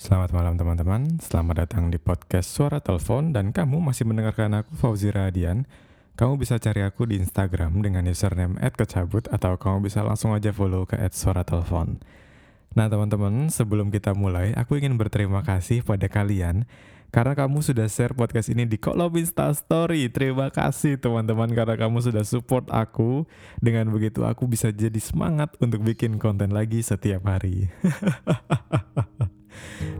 Selamat malam teman-teman, selamat datang di podcast Suara Telepon dan kamu masih mendengarkan aku Fauzi Radian. Kamu bisa cari aku di Instagram dengan username @kecabut atau kamu bisa langsung aja follow ke @suaratelepon. Nah teman-teman, sebelum kita mulai, aku ingin berterima kasih pada kalian karena kamu sudah share podcast ini di kolom Insta Story. Terima kasih teman-teman karena kamu sudah support aku. Dengan begitu aku bisa jadi semangat untuk bikin konten lagi setiap hari.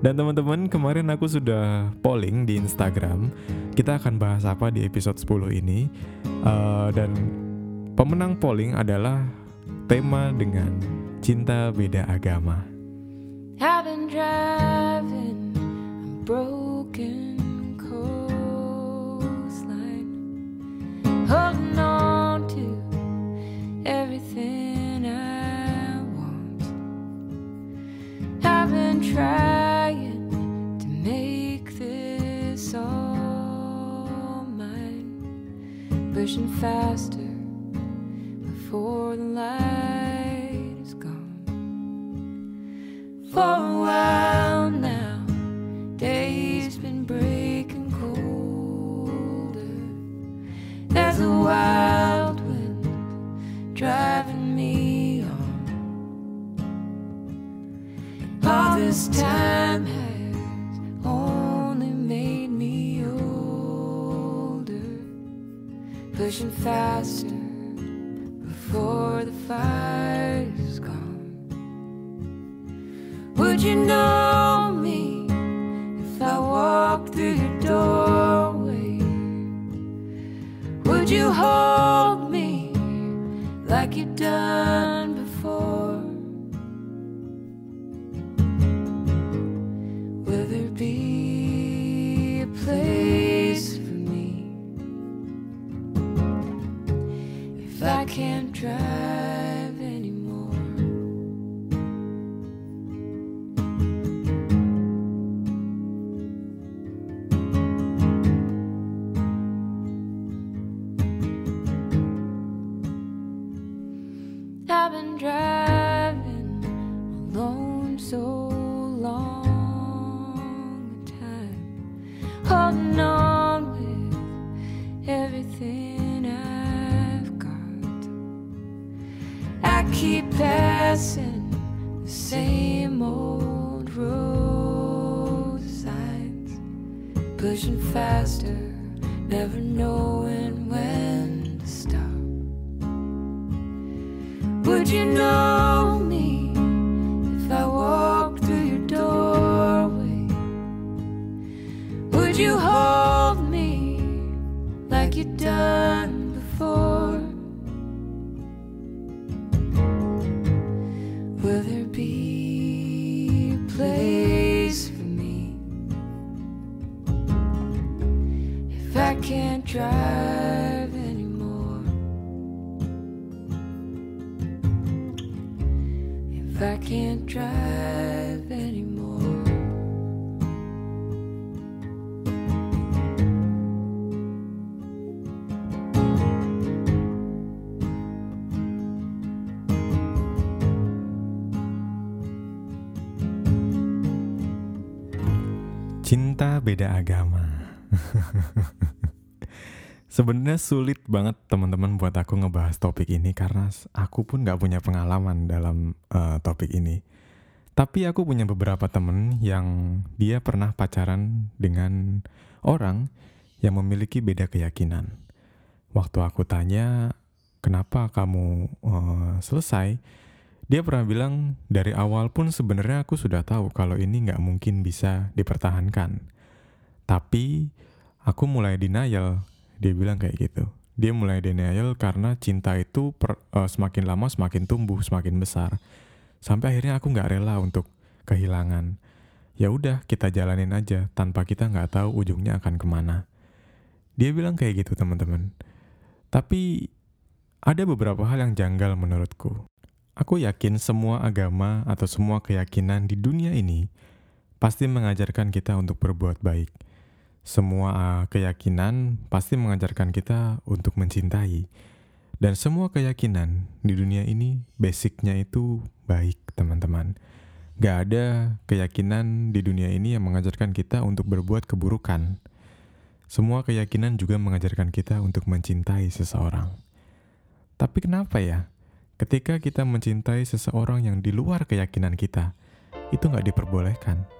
Dan teman-teman, kemarin aku sudah polling di Instagram. Kita akan bahas apa di episode 10 ini. Uh, dan pemenang polling adalah tema dengan cinta beda agama. I've. Pushing faster before the light is gone. For a while now, days been breaking colder. There's a wild wind driving me on. All this time pushing faster before the fire's gone. Would you know pushing faster, never knowing when to stop. Would you know drive anymore. If I can't drive anymore. Cinta beda agama. Sebenarnya sulit banget teman-teman buat aku ngebahas topik ini karena aku pun nggak punya pengalaman dalam uh, topik ini. Tapi aku punya beberapa temen yang dia pernah pacaran dengan orang yang memiliki beda keyakinan. Waktu aku tanya kenapa kamu uh, selesai, dia pernah bilang dari awal pun sebenarnya aku sudah tahu kalau ini nggak mungkin bisa dipertahankan. Tapi aku mulai denial dia bilang kayak gitu. Dia mulai denial karena cinta itu per, uh, semakin lama semakin tumbuh semakin besar. Sampai akhirnya aku nggak rela untuk kehilangan. Ya udah kita jalanin aja tanpa kita nggak tahu ujungnya akan ke mana. Dia bilang kayak gitu teman-teman. Tapi ada beberapa hal yang janggal menurutku. Aku yakin semua agama atau semua keyakinan di dunia ini pasti mengajarkan kita untuk berbuat baik semua uh, keyakinan pasti mengajarkan kita untuk mencintai. Dan semua keyakinan di dunia ini basicnya itu baik, teman-teman. Gak ada keyakinan di dunia ini yang mengajarkan kita untuk berbuat keburukan. Semua keyakinan juga mengajarkan kita untuk mencintai seseorang. Tapi kenapa ya? Ketika kita mencintai seseorang yang di luar keyakinan kita, itu nggak diperbolehkan.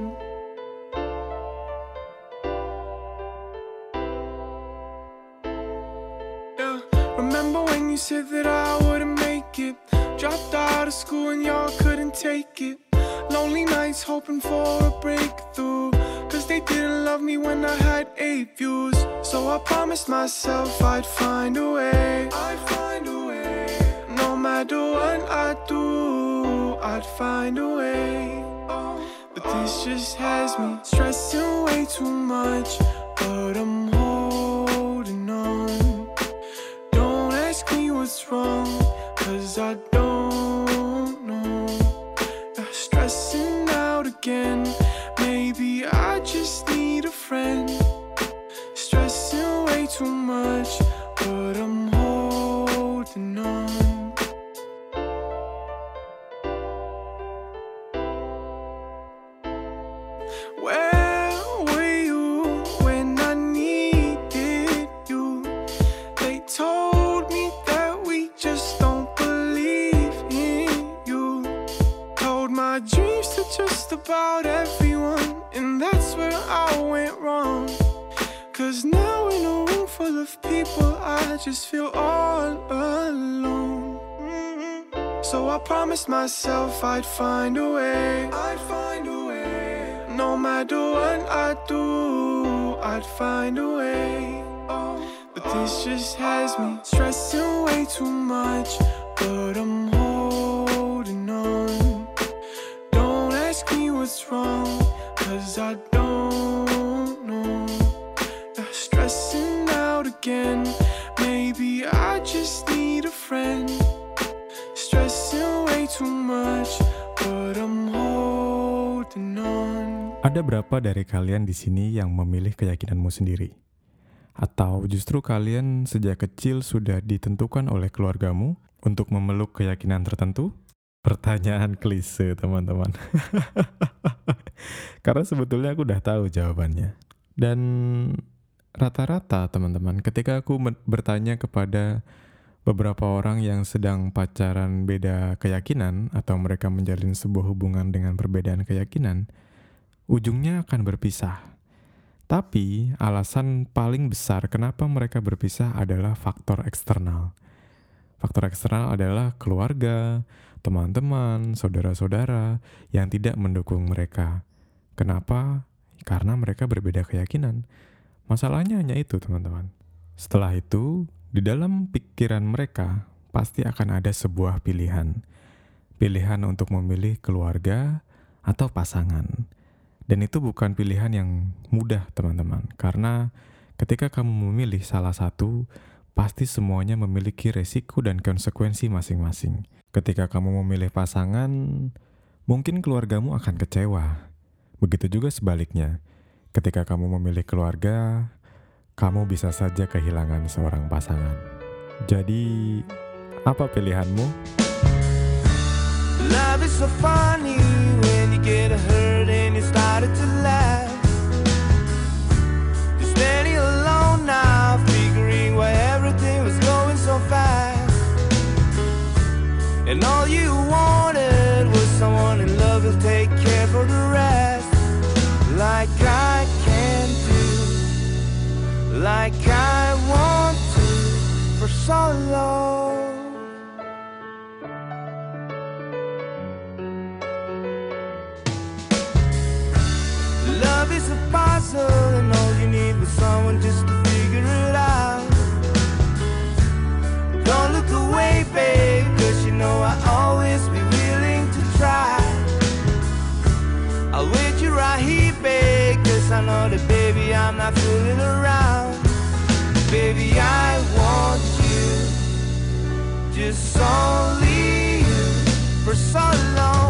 said that I wouldn't make it. Dropped out of school and y'all couldn't take it. Lonely nights hoping for a breakthrough. Cause they didn't love me when I had eight views. So I promised myself I'd find a way. I'd find a way. No matter what I do, I'd find a way. But this just has me stressing way too much. But I'm holding wrong, cause I don't know. You're stressing out again. Maybe I just need a friend. Stressing way too much, but I'm holding on. Where just feel all alone. So I promised myself I'd find a way. I'd find a way. No matter what I do, I'd find a way. But this just has me stressing way too much. But I'm holding on Don't ask me what's wrong, cause I don't know. Stressing out again. Ada berapa dari kalian di sini yang memilih keyakinanmu sendiri? Atau justru kalian sejak kecil sudah ditentukan oleh keluargamu untuk memeluk keyakinan tertentu? Pertanyaan klise, teman-teman. Karena sebetulnya aku udah tahu jawabannya. Dan rata-rata, teman-teman, ketika aku bertanya kepada beberapa orang yang sedang pacaran beda keyakinan atau mereka menjalin sebuah hubungan dengan perbedaan keyakinan, ujungnya akan berpisah. Tapi alasan paling besar kenapa mereka berpisah adalah faktor eksternal. Faktor eksternal adalah keluarga, teman-teman, saudara-saudara yang tidak mendukung mereka. Kenapa? Karena mereka berbeda keyakinan. Masalahnya hanya itu, teman-teman. Setelah itu, di dalam pikiran mereka pasti akan ada sebuah pilihan. Pilihan untuk memilih keluarga atau pasangan. Dan itu bukan pilihan yang mudah, teman-teman. Karena ketika kamu memilih salah satu, pasti semuanya memiliki resiko dan konsekuensi masing-masing. Ketika kamu memilih pasangan, mungkin keluargamu akan kecewa. Begitu juga sebaliknya. Ketika kamu memilih keluarga, kamu bisa saja kehilangan seorang pasangan. Jadi, apa pilihanmu? Love is so funny when you get hurt and you started to laugh. alone now, figuring why everything was going so fast. And all you not fooling around. Baby, I want you, just only you for so long,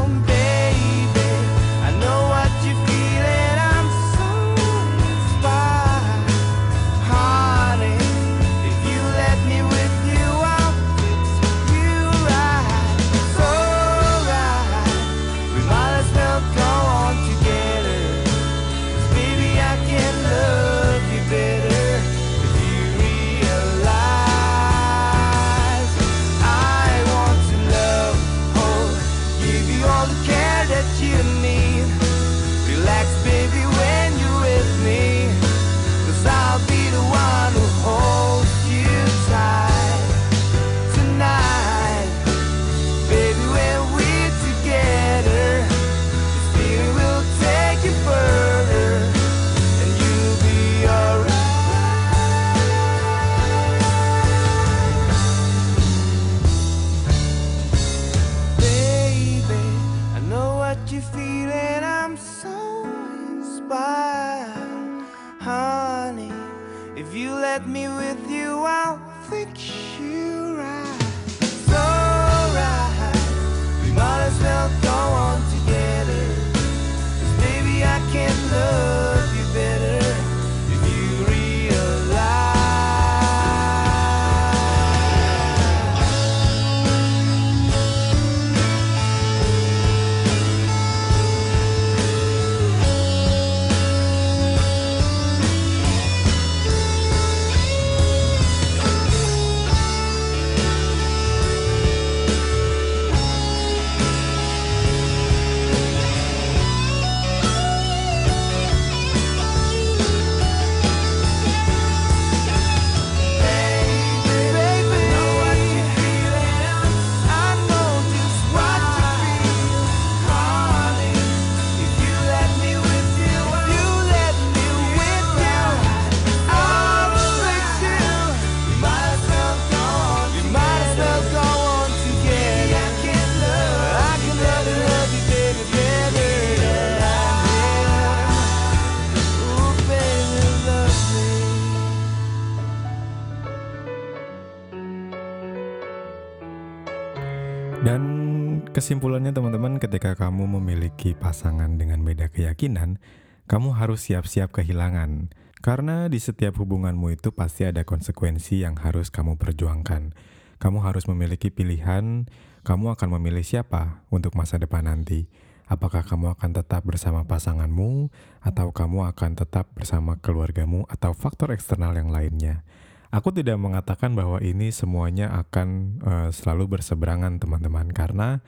kesimpulannya teman-teman ketika kamu memiliki pasangan dengan beda keyakinan, kamu harus siap-siap kehilangan. Karena di setiap hubunganmu itu pasti ada konsekuensi yang harus kamu perjuangkan. Kamu harus memiliki pilihan, kamu akan memilih siapa untuk masa depan nanti. Apakah kamu akan tetap bersama pasanganmu, atau kamu akan tetap bersama keluargamu, atau faktor eksternal yang lainnya. Aku tidak mengatakan bahwa ini semuanya akan eh, selalu berseberangan, teman-teman, karena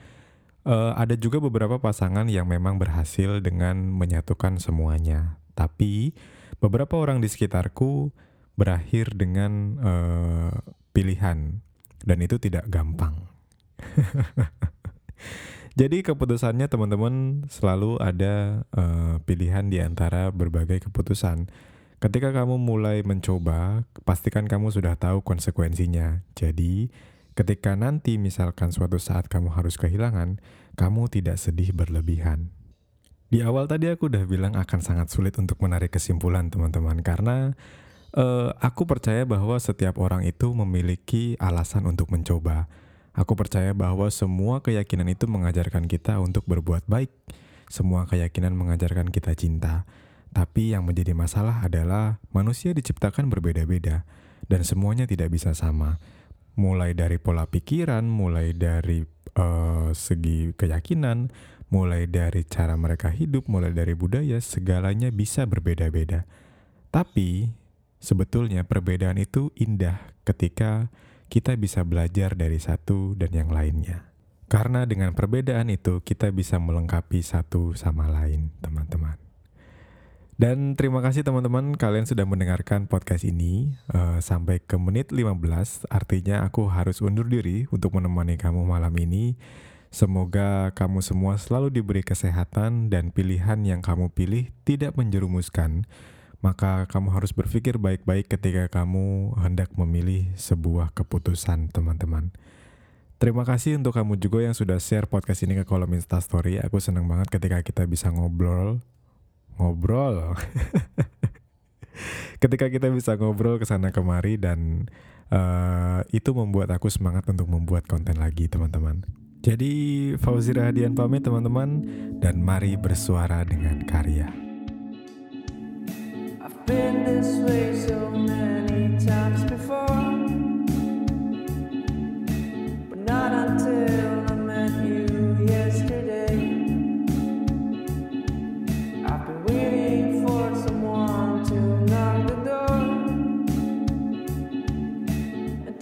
eh, ada juga beberapa pasangan yang memang berhasil dengan menyatukan semuanya. Tapi beberapa orang di sekitarku berakhir dengan eh, pilihan, dan itu tidak gampang. Jadi keputusannya teman-teman selalu ada eh, pilihan di antara berbagai keputusan. Ketika kamu mulai mencoba, pastikan kamu sudah tahu konsekuensinya. Jadi, ketika nanti misalkan suatu saat kamu harus kehilangan, kamu tidak sedih berlebihan. Di awal tadi aku udah bilang akan sangat sulit untuk menarik kesimpulan teman-teman karena eh, aku percaya bahwa setiap orang itu memiliki alasan untuk mencoba. Aku percaya bahwa semua keyakinan itu mengajarkan kita untuk berbuat baik. Semua keyakinan mengajarkan kita cinta. Tapi yang menjadi masalah adalah manusia diciptakan berbeda-beda dan semuanya tidak bisa sama. Mulai dari pola pikiran, mulai dari eh, segi keyakinan, mulai dari cara mereka hidup, mulai dari budaya, segalanya bisa berbeda-beda. Tapi sebetulnya perbedaan itu indah ketika kita bisa belajar dari satu dan yang lainnya. Karena dengan perbedaan itu kita bisa melengkapi satu sama lain, teman-teman. Dan terima kasih teman-teman kalian sudah mendengarkan podcast ini eh, sampai ke menit 15. Artinya aku harus undur diri untuk menemani kamu malam ini. Semoga kamu semua selalu diberi kesehatan dan pilihan yang kamu pilih tidak menjerumuskan. Maka kamu harus berpikir baik-baik ketika kamu hendak memilih sebuah keputusan, teman-teman. Terima kasih untuk kamu juga yang sudah share podcast ini ke kolom Instastory. Aku senang banget ketika kita bisa ngobrol ngobrol. ketika kita bisa ngobrol ke sana kemari dan uh, itu membuat aku semangat untuk membuat konten lagi teman-teman. Jadi Fauzi Rahadian pamit teman-teman dan mari bersuara dengan karya. I've been this way so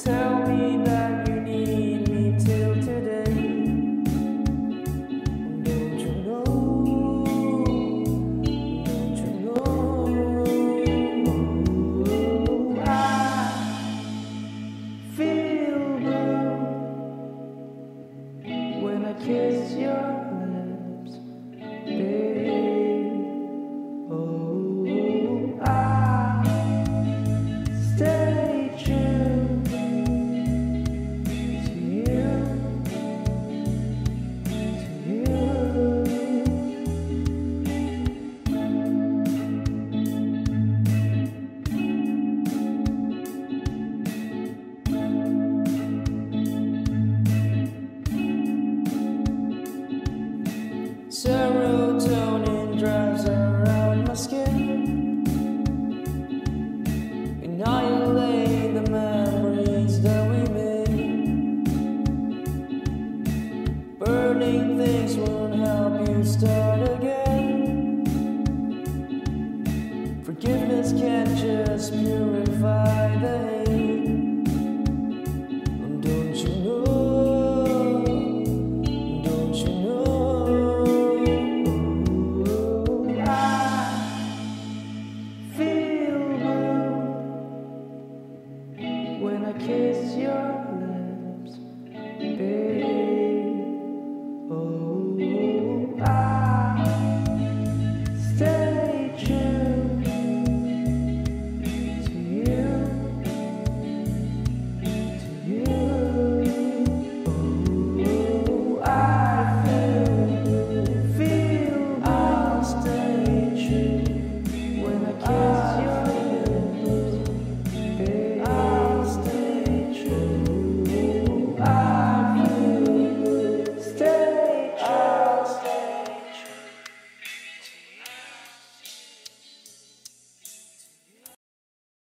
tell me that